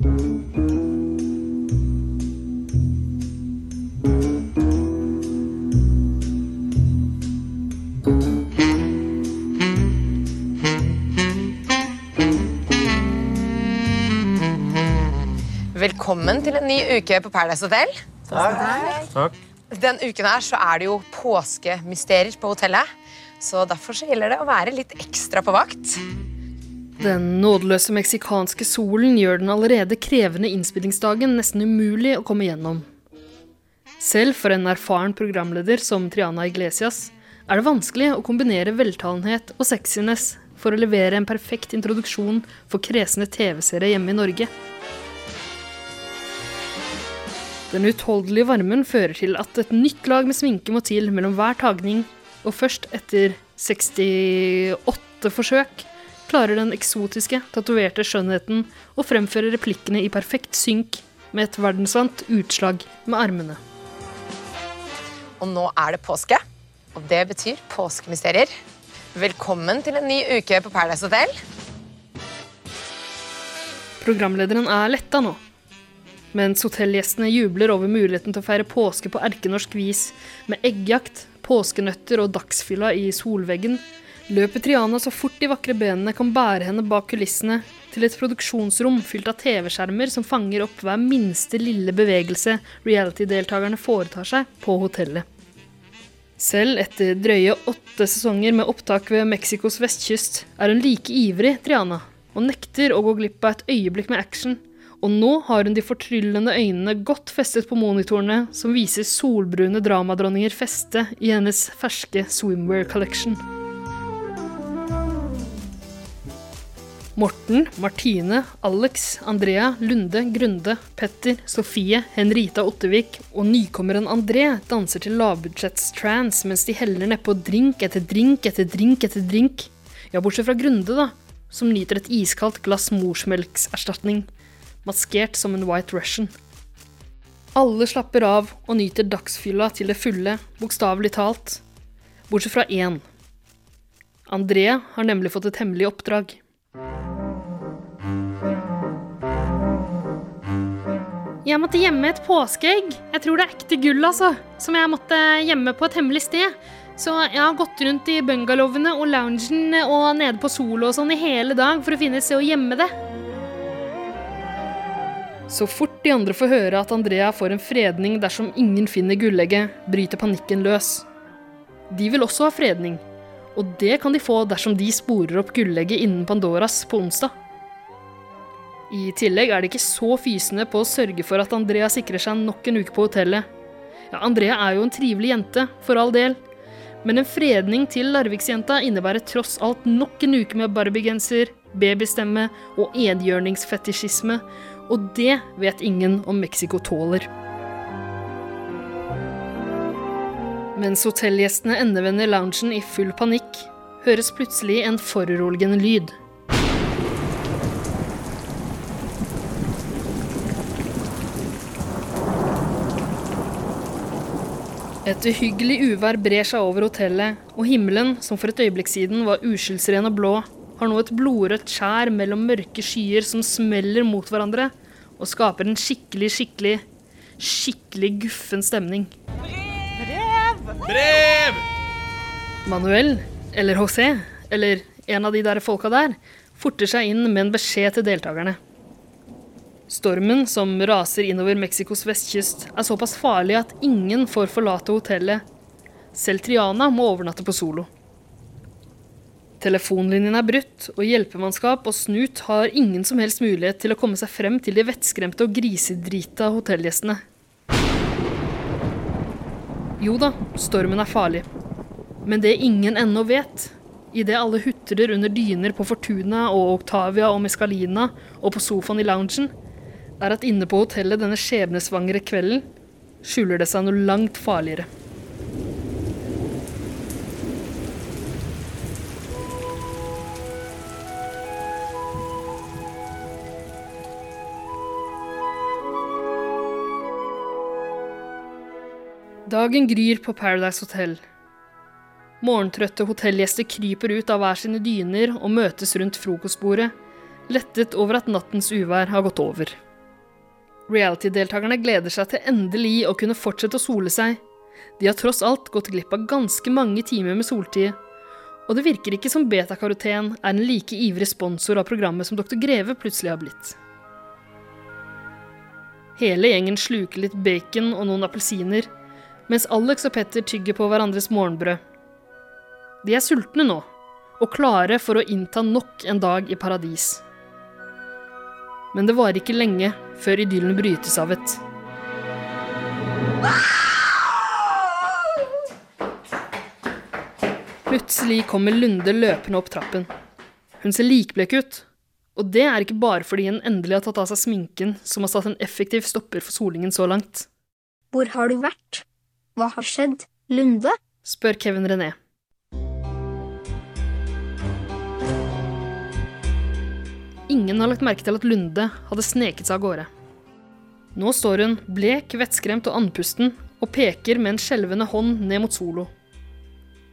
Velkommen til en ny uke på Paradise Hotel. Takk. Den uken her så er det jo påskemysterier på hotellet. Så derfor så gjelder det å være litt ekstra på vakt. Den nådeløse meksikanske solen gjør den allerede krevende innspillingsdagen nesten umulig å komme gjennom. Selv for en erfaren programleder som Triana Iglesias er det vanskelig å kombinere veltalenhet og sexiness for å levere en perfekt introduksjon for kresne TV-seere hjemme i Norge. Den utholdelige varmen fører til at et nytt lag med sminke må til mellom hver tagning, og først etter 68 forsøk klarer den eksotiske, tatoverte skjønnheten å fremføre replikkene i perfekt synk med et verdensvant utslag med armene. Og nå er det påske, og det betyr påskemysterier. Velkommen til en ny uke på Paradise Hotel. Programlederen er letta nå. Mens hotellgjestene jubler over muligheten til å feire påske på erkenorsk vis med eggjakt, påskenøtter og dagsfylla i solveggen, løper Triana så fort de vakre benene kan bære henne bak kulissene til et produksjonsrom fylt av TV-skjermer som fanger opp hver minste lille bevegelse reality-deltakerne foretar seg på hotellet. Selv etter drøye åtte sesonger med opptak ved Mexicos vestkyst er hun like ivrig, Triana, og nekter å gå glipp av et øyeblikk med action. Og nå har hun de fortryllende øynene godt festet på monitorene som viser solbrune dramadronninger feste i hennes ferske swimwear collection. Morten, Martine, Alex, Andrea, Lunde, Grunde, Petter, Sofie, Henrita Ottevik og nykommeren André danser til lavbudsjetts-trans mens de heller nedpå drink etter drink etter drink etter drink. Ja, bortsett fra Grunde, da, som nyter et iskaldt glass morsmelkserstatning, maskert som en White Russian. Alle slapper av og nyter dagsfylla til det fulle, bokstavelig talt, bortsett fra én. André har nemlig fått et hemmelig oppdrag. Jeg måtte gjemme et påskeegg. Jeg tror det er ekte gull, altså. Som jeg måtte gjemme på et hemmelig sted. Så jeg har gått rundt i bungalowene og loungen og nede på solo og sånn i hele dag for å finne et sted å gjemme det. Så fort de andre får høre at Andrea får en fredning dersom ingen finner gullegget, bryter panikken løs. De vil også ha fredning, og det kan de få dersom de sporer opp gullegget innen Pandoras på onsdag. I tillegg er det ikke så fysende på å sørge for at Andrea sikrer seg nok en uke på hotellet. Ja, Andrea er jo en trivelig jente, for all del, men en fredning til Larviksjenta innebærer tross alt nok en uke med barbiegenser, babystemme og enhjørningsfetisjisme, og det vet ingen om Mexico tåler. Mens hotellgjestene endevender loungen i full panikk, høres plutselig en foruroligende lyd. Et uhyggelig uvær brer seg over hotellet, og himmelen, som for et øyeblikk siden var uskyldsren og blå, har nå et blodrødt skjær mellom mørke skyer som smeller mot hverandre, og skaper en skikkelig, skikkelig, skikkelig guffen stemning. Brev! Brev! Manuel, eller José, eller en av de der folka der, forter seg inn med en beskjed til deltakerne. Stormen som raser innover Mexicos vestkyst, er såpass farlig at ingen får forlate hotellet. Selv Triana må overnatte på solo. Telefonlinjen er brutt, og hjelpemannskap og snut har ingen som helst mulighet til å komme seg frem til de vettskremte og grisedrita hotellgjestene. Jo da, stormen er farlig. Men det ingen ennå vet, idet alle hutrer under dyner på Fortuna og Octavia og Mescalina og på sofaen i loungen, er at inne på hotellet denne skjebnesvangre kvelden skjuler det seg noe langt farligere. Dagen gryr på Paradise Hotel. Morgentrøtte hotellgjester kryper ut av hver sine dyner og møtes rundt frokostbordet, lettet over at nattens uvær har gått over. Reality-deltakerne gleder seg til endelig å kunne fortsette å sole seg. De har tross alt gått glipp av ganske mange timer med soltid. Og det virker ikke som betakaroten er en like ivrig sponsor av programmet som Dr. Greve plutselig har blitt. Hele gjengen sluker litt bacon og noen appelsiner, mens Alex og Petter tygger på hverandres morgenbrød. De er sultne nå, og klare for å innta nok en dag i paradis. Men det varer ikke lenge før idyllen brytes av et Plutselig kommer Lunde løpende opp trappen. Hun ser likblek ut, og det er ikke bare fordi hun endelig har tatt av seg sminken som har satt en effektiv stopper for solingen så langt. Hvor har du vært? Hva har skjedd? Lunde? spør Kevin René. Ingen har lagt merke til at Lunde hadde sneket seg av gårde. Nå står hun, blek, vettskremt og andpusten, og peker med en skjelvende hånd ned mot Solo.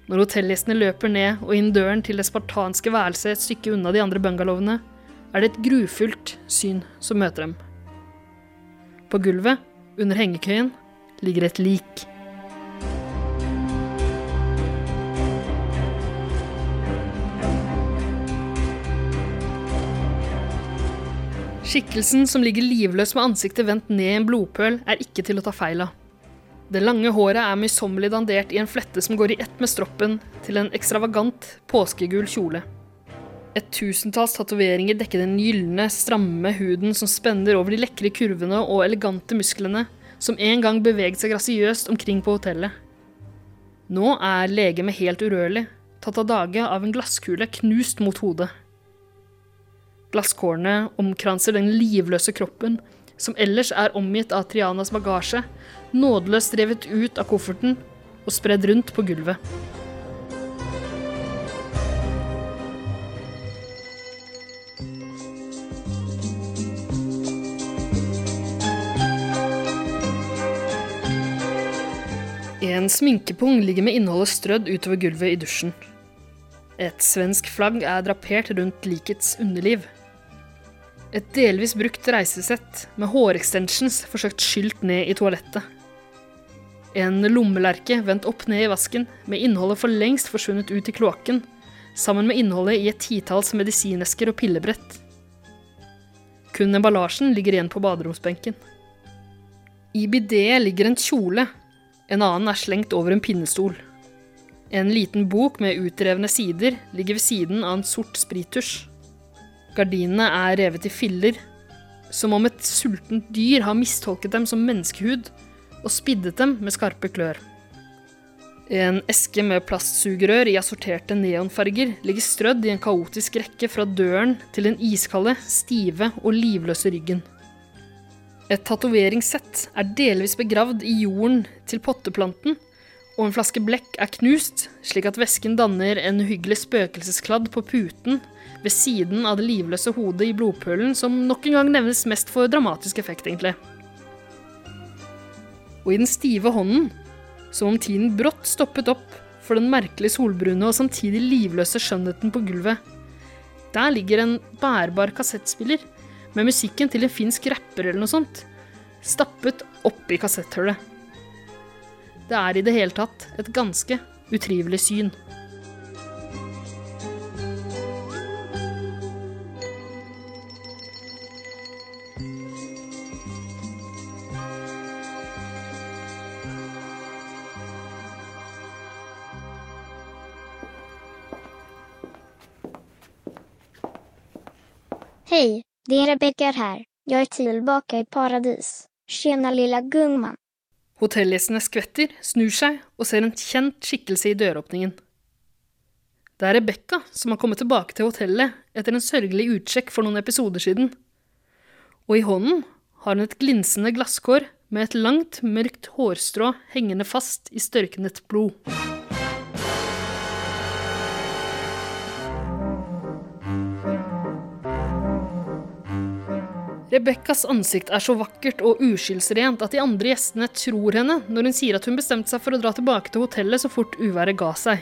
Når hotellgjestene løper ned og inn døren til det spartanske værelset et stykke unna de andre bungalowene, er det et grufullt syn som møter dem. På gulvet, under hengekøyen, ligger et lik. Skikkelsen som ligger livløs med ansiktet vendt ned i en blodpøl, er ikke til å ta feil av. Det lange håret er møysommelig dandert i en flette som går i ett med stroppen til en ekstravagant påskegul kjole. Et tusentalls tatoveringer dekker den gylne, stramme huden som spenner over de lekre kurvene og elegante musklene som en gang beveget seg grasiøst omkring på hotellet. Nå er legemet helt urørlig, tatt av dage av en glasskule knust mot hodet. Glasskårene omkranser den livløse kroppen, som ellers er omgitt av Trianas bagasje, nådeløst revet ut av kofferten og spredd rundt på gulvet. En sminkepung ligger med innholdet strødd utover gulvet i dusjen. Et svensk flagg er drapert rundt likets underliv. Et delvis brukt reisesett med hårextensions forsøkt skylt ned i toalettet. En lommelerke vendt opp ned i vasken, med innholdet for lengst forsvunnet ut i kloakken, sammen med innholdet i et titalls medisinesker og pillebrett. Kun emballasjen ligger igjen på baderomsbenken. I bideet ligger en kjole, en annen er slengt over en pinnestol. En liten bok med utrevne sider ligger ved siden av en sort sprittusj. Gardinene er revet i filler, som om et sultent dyr har mistolket dem som menneskehud og spiddet dem med skarpe klør. En eske med plastsugerør i assorterte neonfarger ligger strødd i en kaotisk rekke fra døren til den iskalde, stive og livløse ryggen. Et tatoveringssett er delvis begravd i jorden til potteplanten, og en flaske blekk er knust, slik at væsken danner en uhyggelig spøkelseskladd på puten ved siden av det livløse hodet i blodpølen, som nok en gang nevnes mest for dramatisk effekt, egentlig. Og i den stive hånden, som om tiden brått stoppet opp for den merkelig solbrune og samtidig livløse skjønnheten på gulvet, der ligger en bærbar kassettspiller med musikken til en finsk rapper eller noe sånt, stappet oppi kassetthullet. Det er i det hele tatt et ganske utrivelig syn. Det är Rebecka här. Jag är tillbaka i paradis. Tjena lilla gumman. Hotellgjestene skvetter, snur seg og ser en kjent skikkelse i døråpningen. Det er Rebekka som har kommet tilbake til hotellet etter en sørgelig utsjekk for noen episoder siden. Og i hånden har hun et glinsende glasskår med et langt, mørkt hårstrå hengende fast i størknet blod. Rebekkas ansikt er så vakkert og uskyldsrent at de andre gjestene tror henne når hun sier at hun bestemte seg for å dra tilbake til hotellet så fort uværet ga seg.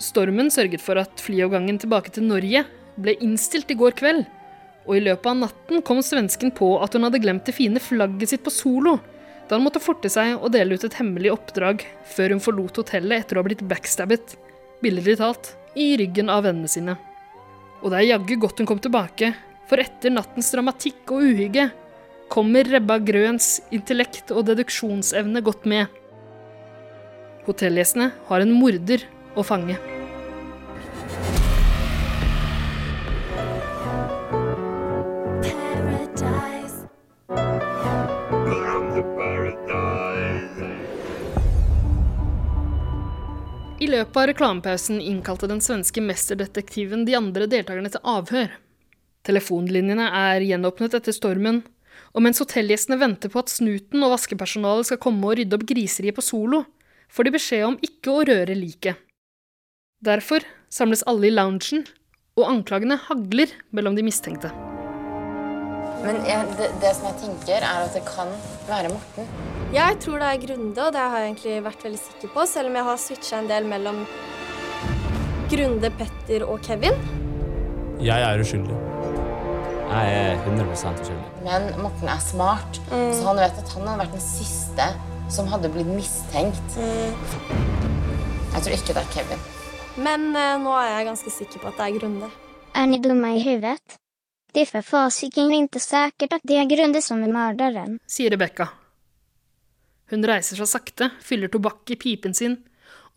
Stormen sørget for at flyavgangen tilbake til Norge ble innstilt i går kveld, Og i løpet av natten kom svensken på at hun hadde glemt det fine flagget sitt på solo, da han måtte forte seg og dele ut et hemmelig oppdrag før hun forlot hotellet etter å ha blitt backstabbet, billedlig talt, i ryggen av vennene sine. Og det er jaggu godt hun kom tilbake, for etter nattens dramatikk og uhygge kommer Rebba Grøns intellekt og deduksjonsevne godt med. Hotellgjestene har en morder å fange. I løpet av reklamepausen innkalte den svenske mesterdetektiven de andre deltakerne til avhør. Telefonlinjene er gjenåpnet etter stormen, og mens hotellgjestene venter på at snuten og vaskepersonalet skal komme og rydde opp griseriet på Solo, får de beskjed om ikke å røre liket. Derfor samles alle i loungen, og anklagene hagler mellom de mistenkte. Men jeg, det, det som jeg tenker, er at det kan være Morten. Jeg tror det er Grunde, og det har jeg egentlig vært veldig sikker på, selv om jeg har switcha en del mellom Grunde, Petter og Kevin. Jeg er uskyldig. Jeg er 100 uskyldig. Men Morten er smart, så han vet at han hadde vært den siste som hadde blitt mistenkt. Jeg tror ikke det er Kevin. Men eh, nå er jeg ganske sikker på at det er Grunde. Er ni dumme i huvudet? Det er for fasiken ikke säkert at det er Grunde som er morderen. sier Rebekka. Hun reiser seg sakte, fyller tobakk i pipen sin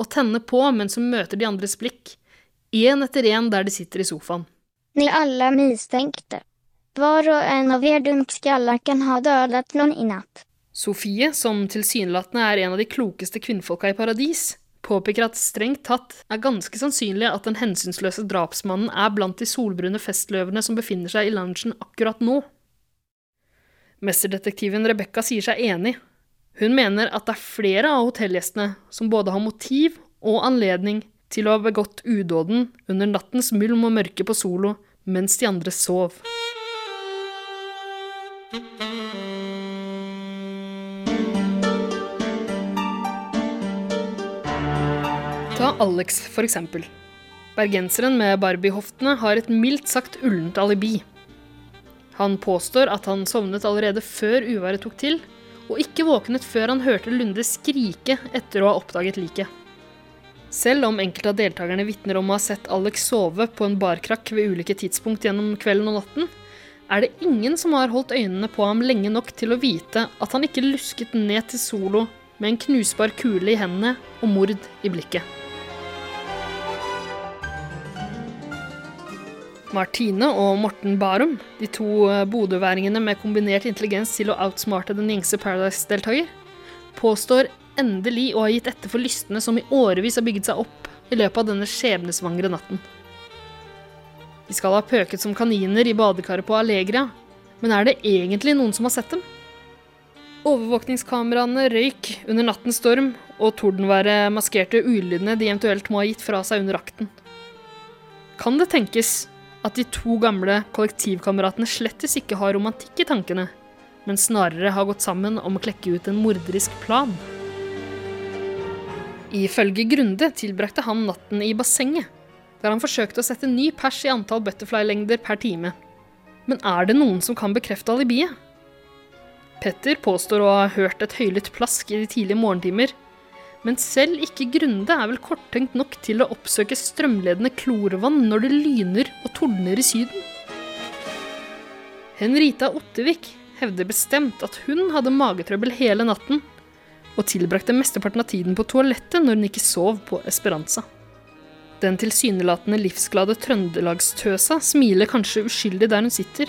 og tenner på mens hun møter de andres blikk, én etter én der de sitter i sofaen. Ni alle er misstänkta. Var og en av dumskallar kan ha dødet noen i natt. Sofie, som tilsynelatende er en av de klokeste kvinnfolka i paradis, påpeker at strengt tatt er ganske sannsynlig at den hensynsløse drapsmannen er blant de solbrune festløvene som befinner seg i loungen akkurat nå. Mesterdetektiven Rebekka sier seg enig. Hun mener at det er flere av hotellgjestene som både har motiv og anledning til å ha begått udåden under nattens mylm og mørke på Solo mens de andre sov. Ta Alex, for eksempel. Bergenseren med Barbie-hoftene har et mildt sagt ullent alibi. Han påstår at han sovnet allerede før uværet tok til, og ikke våknet før han hørte Lunde skrike etter å ha oppdaget liket. Selv om enkelte av deltakerne vitner om å ha sett Alex sove på en barkrakk ved ulike tidspunkt gjennom kvelden og natten, er det ingen som har holdt øynene på ham lenge nok til å vite at han ikke lusket ned til Solo med en knusbar kule i hendene og mord i blikket. Martine og Morten Barum, de to eh, bodøværingene med kombinert intelligens til å outsmarte den gjengse Paradise-deltaker, påstår endelig å ha gitt etter for lystne som i årevis har bygget seg opp i løpet av denne skjebnesvangre natten. De skal ha pøket som kaniner i badekaret på Allegria, men er det egentlig noen som har sett dem? Overvåkningskameraene røyk under nattens storm, og tordenværet maskerte ulydene de eventuelt må ha gitt fra seg under akten. Kan det tenkes at de to gamle kollektivkameratene slettes ikke har romantikk i tankene, men snarere har gått sammen om å klekke ut en morderisk plan? Ifølge Grunde tilbrakte han natten i bassenget, der han forsøkte å sette ny pers i antall butterfly-lengder per time. Men er det noen som kan bekrefte alibiet? Petter påstår å ha hørt et høylytt plask i de tidlige morgentimer, men selv ikke Grunde er vel korttenkt nok til å oppsøke strømledende klorvann når det lyner og tordner i Syden. Henrita Ottevik hevder bestemt at hun hadde magetrøbbel hele natten, og tilbrakte mesteparten av tiden på toalettet når hun ikke sov på Esperanza. Den tilsynelatende livsglade trøndelagstøsa smiler kanskje uskyldig der hun sitter,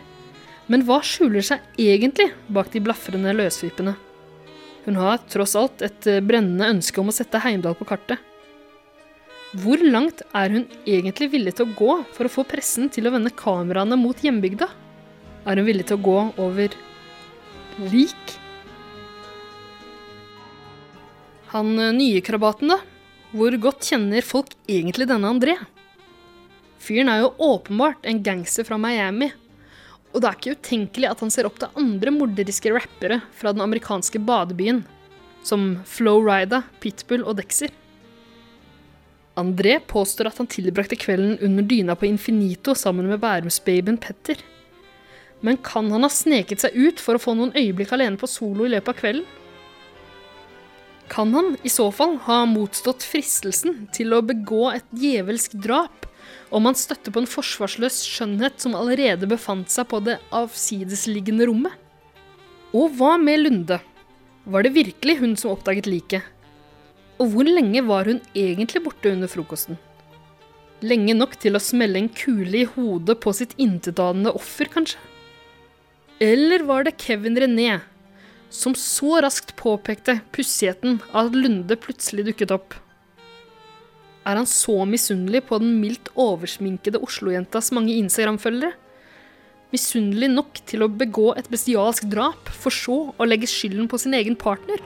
men hva skjuler seg egentlig bak de blafrende løsvippene? Hun har tross alt et eh, brennende ønske om å sette Heimdal på kartet. Hvor langt er hun egentlig villig til å gå for å få pressen til å vende kameraene mot hjembygda? Er hun villig til å gå over lik? Han eh, nye krabaten, da? Hvor godt kjenner folk egentlig denne André? Fyren er jo åpenbart en gangster fra Miami, og det er ikke utenkelig at han ser opp til andre morderiske rappere fra den amerikanske badebyen, som Flo Rida, Pitbull og Dexter. André påstår at han tilbrakte kvelden under dyna på Infinito sammen med Bærumsbabyen Petter. Men kan han ha sneket seg ut for å få noen øyeblikk alene på solo i løpet av kvelden? Kan han i så fall ha motstått fristelsen til å begå et djevelsk drap om han støtte på en forsvarsløs skjønnhet som allerede befant seg på det avsidesliggende rommet? Og hva med Lunde? Var det virkelig hun som oppdaget liket? Og hvor lenge var hun egentlig borte under frokosten? Lenge nok til å smelle en kule i hodet på sitt intetanende offer, kanskje? Eller var det Kevin René som så raskt påpekte pussigheten av at Lunde plutselig dukket opp? Er han så misunnelig på den mildt oversminkede Oslo-jentas mange Instagram-følgere? Misunnelig nok til å begå et bestialsk drap, for så å legge skylden på sin egen partner?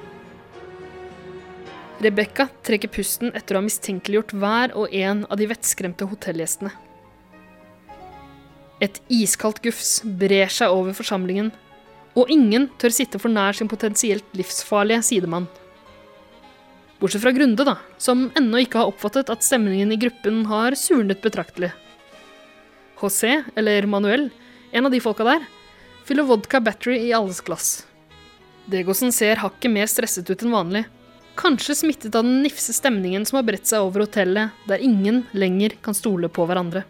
Rebekka trekker pusten etter å ha mistenkeliggjort hver og en av de vettskremte hotellgjestene. Et iskaldt gufs brer seg over forsamlingen, og ingen tør sitte for nær sin potensielt livsfarlige sidemann. Bortsett fra Grunde, da, som ennå ikke har oppfattet at stemningen i gruppen har surnet betraktelig. José, eller Manuel, en av de folka der, fyller vodka battery i alles glass. Degosen ser hakket mer stresset ut enn vanlig, kanskje smittet av den nifse stemningen som har bredt seg over hotellet, der ingen lenger kan stole på hverandre.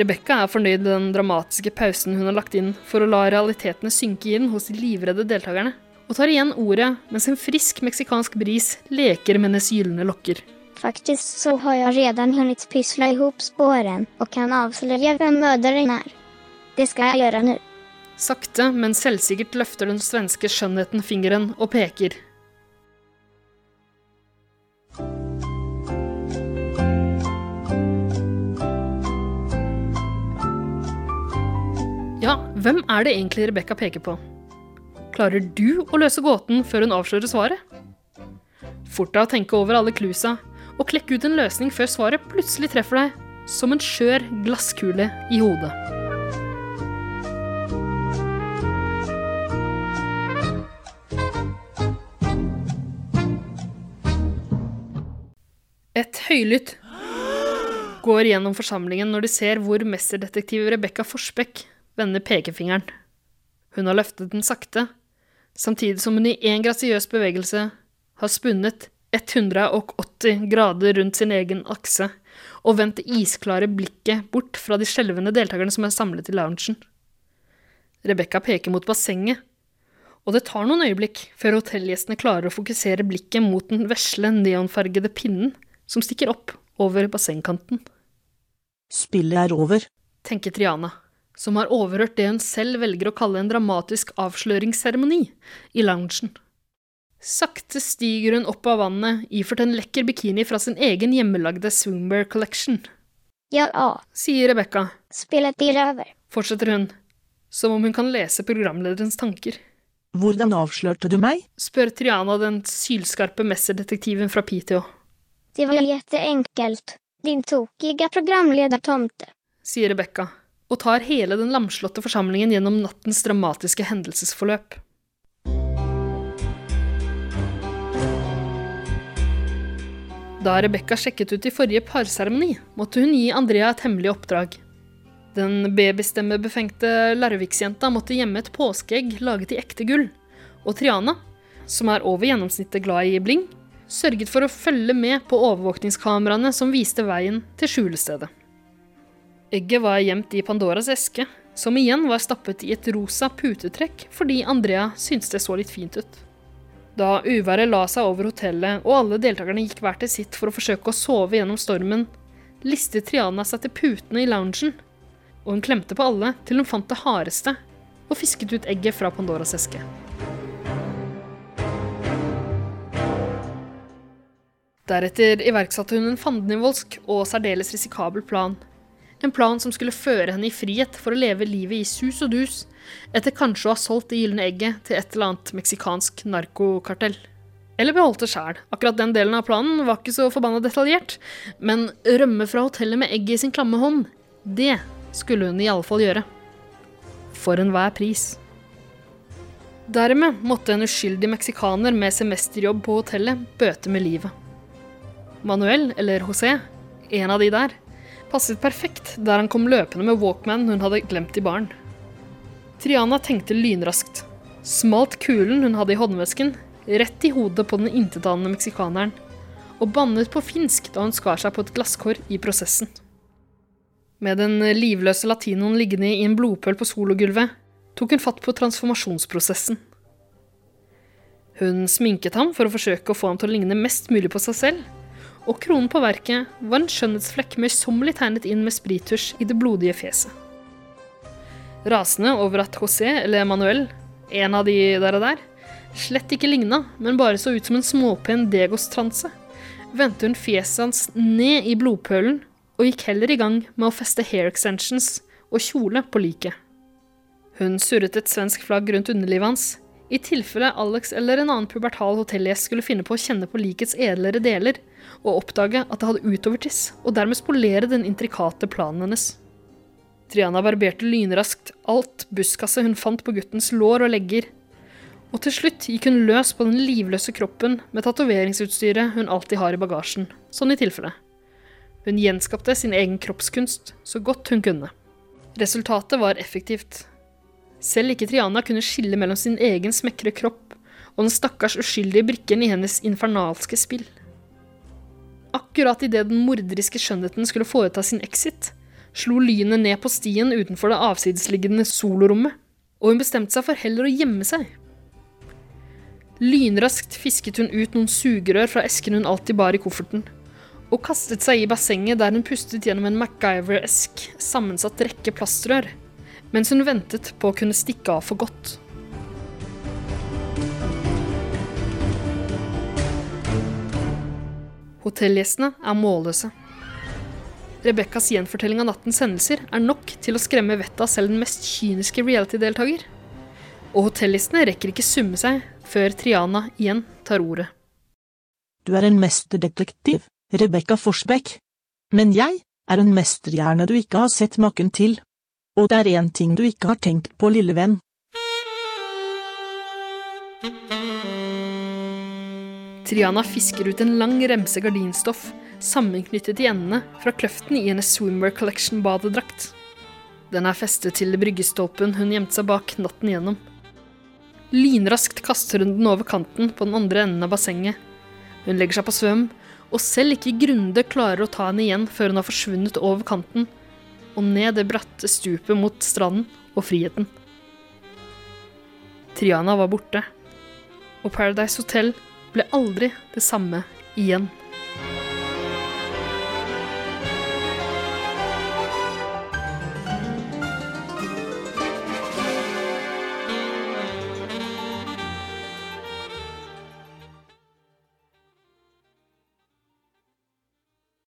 Rebekka er fornøyd med den dramatiske pausen hun har lagt inn for å la realitetene synke inn hos de livredde deltakerne, og tar igjen ordet mens en frisk meksikansk bris leker med hennes gylne lokker. Faktisk så har jeg redan hunnit pyssla ihop spåren og kan avsløre hvem morderen er. Det skal jeg gjøre nå. Sakte, men selvsikkert løfter den svenske skjønnheten fingeren og peker. Ja, hvem er det egentlig Rebekka peker på? Klarer du å løse gåten før hun avslører svaret? Fort deg å tenke over alle cluesa, og klekke ut en løsning før svaret plutselig treffer deg som en skjør glasskule i hodet. Et høylytt går gjennom forsamlingen når de ser hvor mesterdetektiv Rebekka Forsbekk vender pekefingeren. Hun har løftet den sakte, samtidig som hun i en grasiøs bevegelse har spunnet 180 grader rundt sin egen akse og vendt det isklare blikket bort fra de skjelvende deltakerne som er samlet i loungen. Rebekka peker mot bassenget, og det tar noen øyeblikk før hotellgjestene klarer å fokusere blikket mot den vesle, neonfargede pinnen som stikker opp over bassengkanten. Spillet er over. tenker Triana, som har overhørt det hun selv velger å kalle en dramatisk avsløringsseremoni i loungen. Sakte stiger hun opp av vannet, iført en lekker bikini fra sin egen hjemmelagde swimwear collection, Ja, sier Rebekka, et blir over. fortsetter hun, som om hun kan lese programlederens tanker. Hvordan avslørte du meg? Spør Triana den sylskarpe messerdetektiven fra Piteå, Det var jätteenkelt. Din tokige programledertomte, sier Rebekka, og tar hele den lamslåtte forsamlingen gjennom nattens dramatiske hendelsesforløp. Da Rebekka sjekket ut i forrige parseremoni, måtte hun gi Andrea et hemmelig oppdrag. Den babystemmebefengte Larviksjenta måtte gjemme et påskeegg laget i ekte gull, og Triana, som er over gjennomsnittet glad i bling, sørget for å følge med på overvåkningskameraene som viste veien til skjulestedet. Egget var gjemt i Pandoras eske, som igjen var stappet i et rosa putetrekk fordi Andrea syntes det så litt fint ut. Da uværet la seg over hotellet og alle deltakerne gikk hver til sitt for å forsøke å sove gjennom stormen, listet Triana seg til putene i loungen, og hun klemte på alle til hun fant det hardeste og fisket ut egget fra Pandoras eske. Deretter iverksatte hun en fandenivoldsk og særdeles risikabel plan. En plan som skulle føre henne i frihet for å leve livet i sus og dus, etter kanskje å ha solgt det gylne egget til et eller annet meksikansk narkokartell. Eller beholdt det sjæl. Akkurat den delen av planen var ikke så forbanna detaljert, men rømme fra hotellet med egget i sin klamme hånd, det skulle hun i alle fall gjøre. For enhver pris. Dermed måtte en uskyldig meksikaner med semesterjobb på hotellet bøte med livet. Manuel, eller José, en av de der, passet perfekt der han kom løpende med Walkman hun hadde glemt i baren. Triana tenkte lynraskt. Smalt kulen hun hadde i håndvesken, rett i hodet på den intetanende meksikaneren, og bannet på finsk da hun skar seg på et glasskår i prosessen. Med den livløse latinoen liggende i en blodpøl på sologulvet, tok hun fatt på transformasjonsprosessen. Hun sminket ham for å forsøke å få ham til å ligne mest mulig på seg selv, og kronen på verket var en skjønnhetsflekk møysommelig tegnet inn med sprittusj i det blodige fjeset. Rasende over at José, eller Manuel, en av de der og der, slett ikke ligna, men bare så ut som en småpen degostranse, vendte hun fjeset hans ned i blodpølen og gikk heller i gang med å feste hair extensions og kjole på liket. Hun surret et svensk flagg rundt underlivet hans, i tilfelle Alex eller en annen pubertal hotellgjest skulle finne på å kjenne på likets edlere deler og oppdage at det hadde utovertiss, og dermed spolere den intrikate planen hennes. Triana barberte lynraskt alt buskaset hun fant på guttens lår og legger, og til slutt gikk hun løs på den livløse kroppen med tatoveringsutstyret hun alltid har i bagasjen, sånn i tilfelle. Hun gjenskapte sin egen kroppskunst så godt hun kunne. Resultatet var effektivt, selv ikke Triana kunne skille mellom sin egen smekre kropp og den stakkars uskyldige brikken i hennes infernalske spill. Akkurat idet den morderiske skjønnheten skulle foreta sin exit, slo lynet ned på stien utenfor det avsidesliggende solorommet, og hun bestemte seg for heller å gjemme seg. Lynraskt fisket hun ut noen sugerør fra esken hun alltid bar i kofferten, og kastet seg i bassenget der hun pustet gjennom en MacGyver-esk sammensatt rekke plastrør mens hun ventet på å kunne stikke av for godt. Hotellgjestene er målløse. Rebekkas gjenfortelling av nattens hendelser er nok til å skremme vettet av selv den mest kyniske reality-deltaker. Og hotellgjestene rekker ikke summe seg før Triana igjen tar ordet. Du er en mesterdetektiv, Rebekka Forsbekk. Men jeg er en mesterhjerne du ikke har sett maken til. Og det er én ting du ikke har tenkt på, lille venn. Triana fisker ut en lang remse gardinstoff sammenknyttet i endene fra kløften i hennes Swimwear Collection-badedrakt. Den er festet til bryggestolpen hun gjemte seg bak natten igjennom. Lynraskt kaster hun den over kanten på den andre enden av bassenget. Hun legger seg på svøm, og selv ikke Grunde klarer å ta henne igjen før hun har forsvunnet over kanten og ned det bratte stupet mot stranden og friheten. Triana var borte, og Paradise Hotel ble aldri det samme igjen.